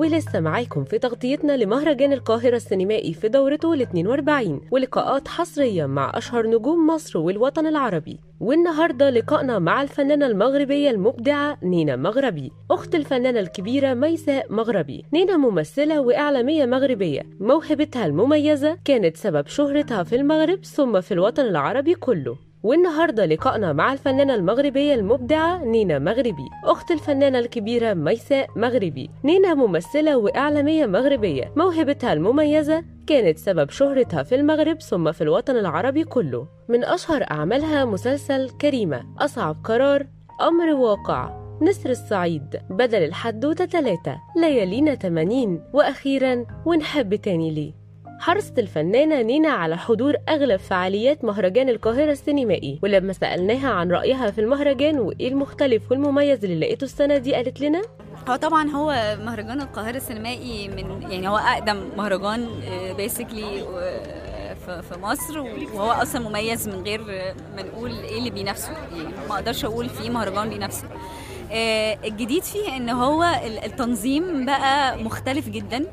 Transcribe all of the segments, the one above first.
ولسه معاكم في تغطيتنا لمهرجان القاهرة السينمائي في دورته ال 42 ولقاءات حصرية مع أشهر نجوم مصر والوطن العربي. والنهاردة لقائنا مع الفنانة المغربية المبدعة نينا مغربي. أخت الفنانة الكبيرة ميساء مغربي. نينا ممثلة وإعلامية مغربية. موهبتها المميزة كانت سبب شهرتها في المغرب ثم في الوطن العربي كله. والنهاردة لقائنا مع الفنانة المغربية المبدعة نينا مغربي أخت الفنانة الكبيرة ميساء مغربي. نينا ممثلة وإعلامية مغربية. موهبتها المميزة كانت سبب شهرتها في المغرب ثم في الوطن العربي كله. من أشهر أعمالها مسلسل كريمة أصعب قرار أمر واقع. نسر الصعيد بدل الحدوتة تلاتة ليالينا تمانين وأخيرا ونحب تاني ليه. حرصت الفنانة نينا على حضور أغلب فعاليات مهرجان القاهرة السينمائي ولما سألناها عن رأيها في المهرجان وإيه المختلف والمميز اللي لقيته السنة دي قالت لنا هو طبعا هو مهرجان القاهرة السينمائي من يعني هو أقدم مهرجان بيسكلي في مصر وهو أصلا مميز من غير ما نقول إيه اللي بينافسه يعني ما أقدرش أقول فيه مهرجان بينافسه. الجديد فيه إن هو التنظيم بقى مختلف جدا.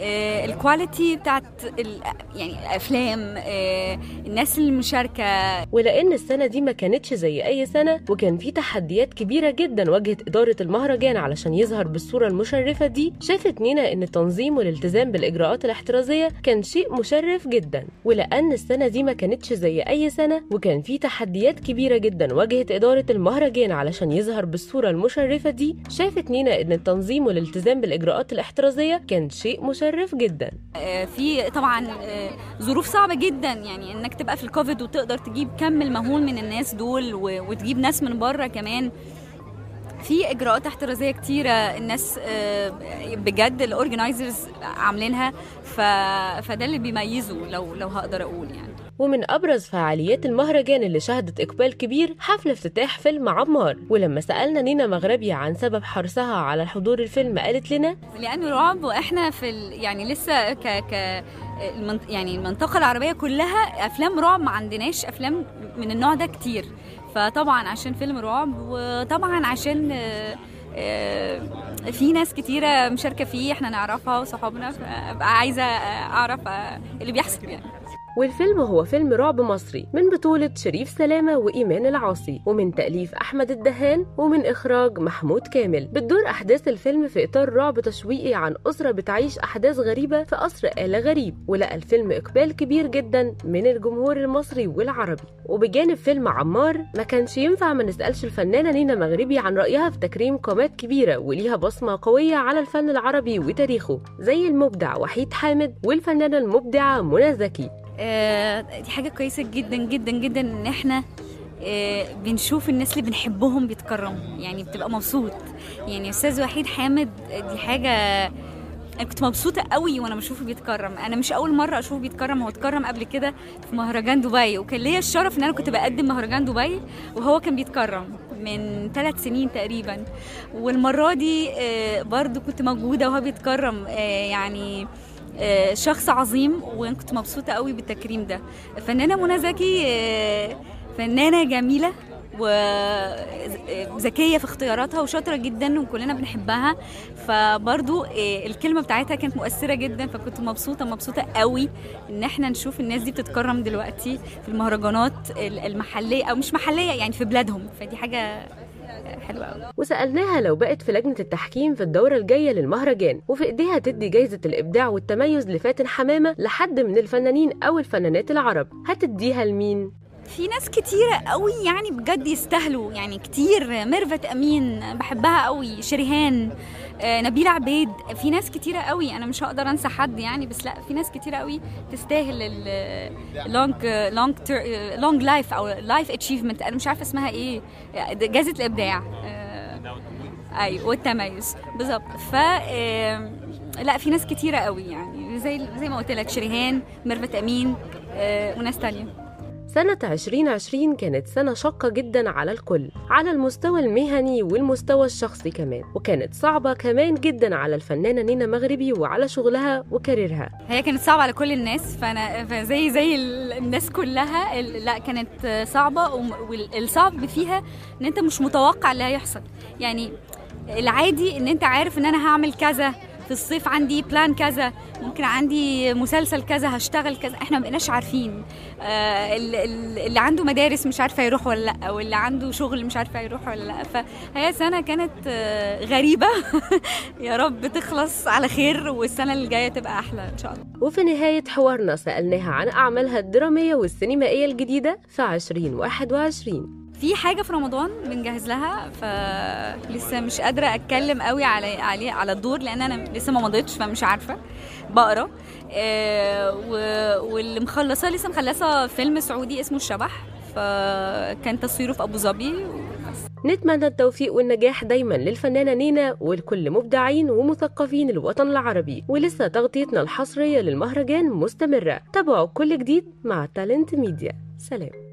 الكواليتي بتاعت يعني الأفلام الناس المشاركة. ولأن السنة دي ما كانتش زي أي سنة وكان في تحديات كبيرة جدا واجهت إدارة المهرجان علشان يظهر بالصورة المشرفة دي. شافت نينا إن التنظيم والالتزام بالإجراءات الاحترازية كان شيء مشرف جدا. ولأن السنة دي ما كانتش زي أي سنة وكان في تحديات كبيرة جدا واجهت إدارة المهرجان علشان يظهر بالصورة المشرفة دي. شافت نينا إن التنظيم والالتزام بالإجراءات الاحترازية كان شيء مشرف مشرف جدا. في طبعا ظروف صعبة جدا. يعني إنك تبقى في الكوفيد وتقدر تجيب كم المهول من الناس دول وتجيب ناس من بره كمان. في إجراءات احترازية كتيرة الناس بجد الاورجنايزرز عاملينها. فده اللي بيميزه لو لو هقدر أقول يعني. ومن أبرز فعاليات المهرجان اللي شهدت إقبال كبير حفل افتتاح فيلم عمار. ولما سألنا نينا مغربي عن سبب حرصها على حضور الفيلم قالت لنا لأنه رعب وإحنا في ال... يعني لسه ك... ك... المنط... يعني المنطقة العربية كلها أفلام رعب ما عندناش أفلام من النوع ده كتير. فطبعا عشان فيلم رعب وطبعا عشان في ناس كتيرة مشاركة فيه إحنا نعرفها وصحابنا فأبقى عايزة أعرف اللي بيحصل يعني. والفيلم هو فيلم رعب مصري من بطولة شريف سلامة وإيمان العاصي ومن تأليف أحمد الدهان ومن إخراج محمود كامل. بتدور أحداث الفيلم في إطار رعب تشويقي عن أسرة بتعيش أحداث غريبة في قصر آل غريب ولقى الفيلم إقبال كبير جدا من الجمهور المصري والعربي. وبجانب فيلم عمار ما كانش ينفع ما نسألش الفنانة نينا مغربي عن رأيها في تكريم قامات كبيرة وليها بصمة قوية على الفن العربي وتاريخه زي المبدع وحيد حامد والفنانة المبدعة منى زكي. دي حاجة كويسة جدا جدا جدا إن إحنا آه بنشوف الناس اللي بنحبهم بيتكرموا يعني بتبقى مبسوط. يعني أستاذ وحيد حامد دي حاجة أنا كنت مبسوطة قوي وأنا بشوفه بيتكرم. أنا مش أول مرة أشوفه بيتكرم هو اتكرم قبل كده في مهرجان دبي. وكان ليا الشرف إن أنا كنت بقدم مهرجان دبي وهو كان بيتكرم من ثلاث سنين تقريبا. والمرة دي آه برضو كنت موجودة وهو بيتكرم. يعني شخص عظيم وأنا كنت مبسوطة قوي بالتكريم ده. الفنانه منى زكي فنانة جميلة وذكيه في اختياراتها وشاطرة جدا وكلنا بنحبها. فبرضو الكلمة بتاعتها كانت مؤثرة جدا فكنت مبسوطة مبسوطة قوي إن إحنا نشوف الناس دي بتتكرم دلوقتي في المهرجانات المحلية أو مش محلية يعني في بلادهم. فدي حاجة حلوة وسألناها لو بقت في لجنة التحكيم في الدورة الجاية للمهرجان وفي إيديها تدي جايزة الإبداع والتميز لفاتن حمامة لحد من الفنانين أو الفنانات العرب هتديها لمين؟ في ناس كتيرة قوي يعني بجد يستاهلوا. يعني كتير. ميرفت أمين بحبها قوي. شريهان آه، نبيلة عبيد. في ناس كتيرة قوي. أنا مش هقدر أنسى حد يعني بس لا في ناس كتيرة قوي تستاهل ال long long long life أو life achievement أنا مش عارفة اسمها إيه. جائزة الإبداع. آه، أيوة والتميز. بالظبط. ف آه، لا في ناس كتيرة قوي يعني. زي زي ما قلت لك شريهان ميرفت أمين آه، وناس تانية. سنة 2020 كانت سنة شاقة جدا على الكل على المستوى المهني والمستوى الشخصي كمان وكانت صعبة كمان جدا على الفنانة نينا مغربي وعلى شغلها و career ها. هي كانت صعبة على كل الناس فأنا فزي زي ال- الناس كلها لا كانت صعبة والصعب فيها إن أنت مش متوقع اللي هيحصل. يعني العادي إن أنت عارف إن أنا هعمل كذا في الصيف عندي بلان كذا. ممكن عندي مسلسل كذا هشتغل كذا. إحنا ما بقيناش عارفين. آه ال- ال- اللي عنده مدارس مش عارفة يروح ولا لأ واللي عنده شغل مش عارفة يروح ولا لأ. فهي سنة كانت آه غريبة. يا رب تخلص على خير والسنة اللي جاية تبقى أحلى إن شاء الله. وفي نهاية حوارنا سألناها عن أعمالها الدرامية والسينمائية الجديدة في 2021 في حاجة في رمضان بنجهز لها فلسه مش قادرة أتكلم قوي على على الدور لأن أنا لسه ما مضيتش فمش عارفة. بقرا. آه، واللي مخلصاه لسه مخلصة فيلم سعودي اسمه الشبح فكان تصويره في أبو ظبي. نتمنى التوفيق والنجاح دايما للفنانة نينا ولكل مبدعين ومثقفين الوطن العربي. ولسه تغطيتنا الحصرية للمهرجان مستمرة. تابعوا كل جديد مع تالنت ميديا سلام.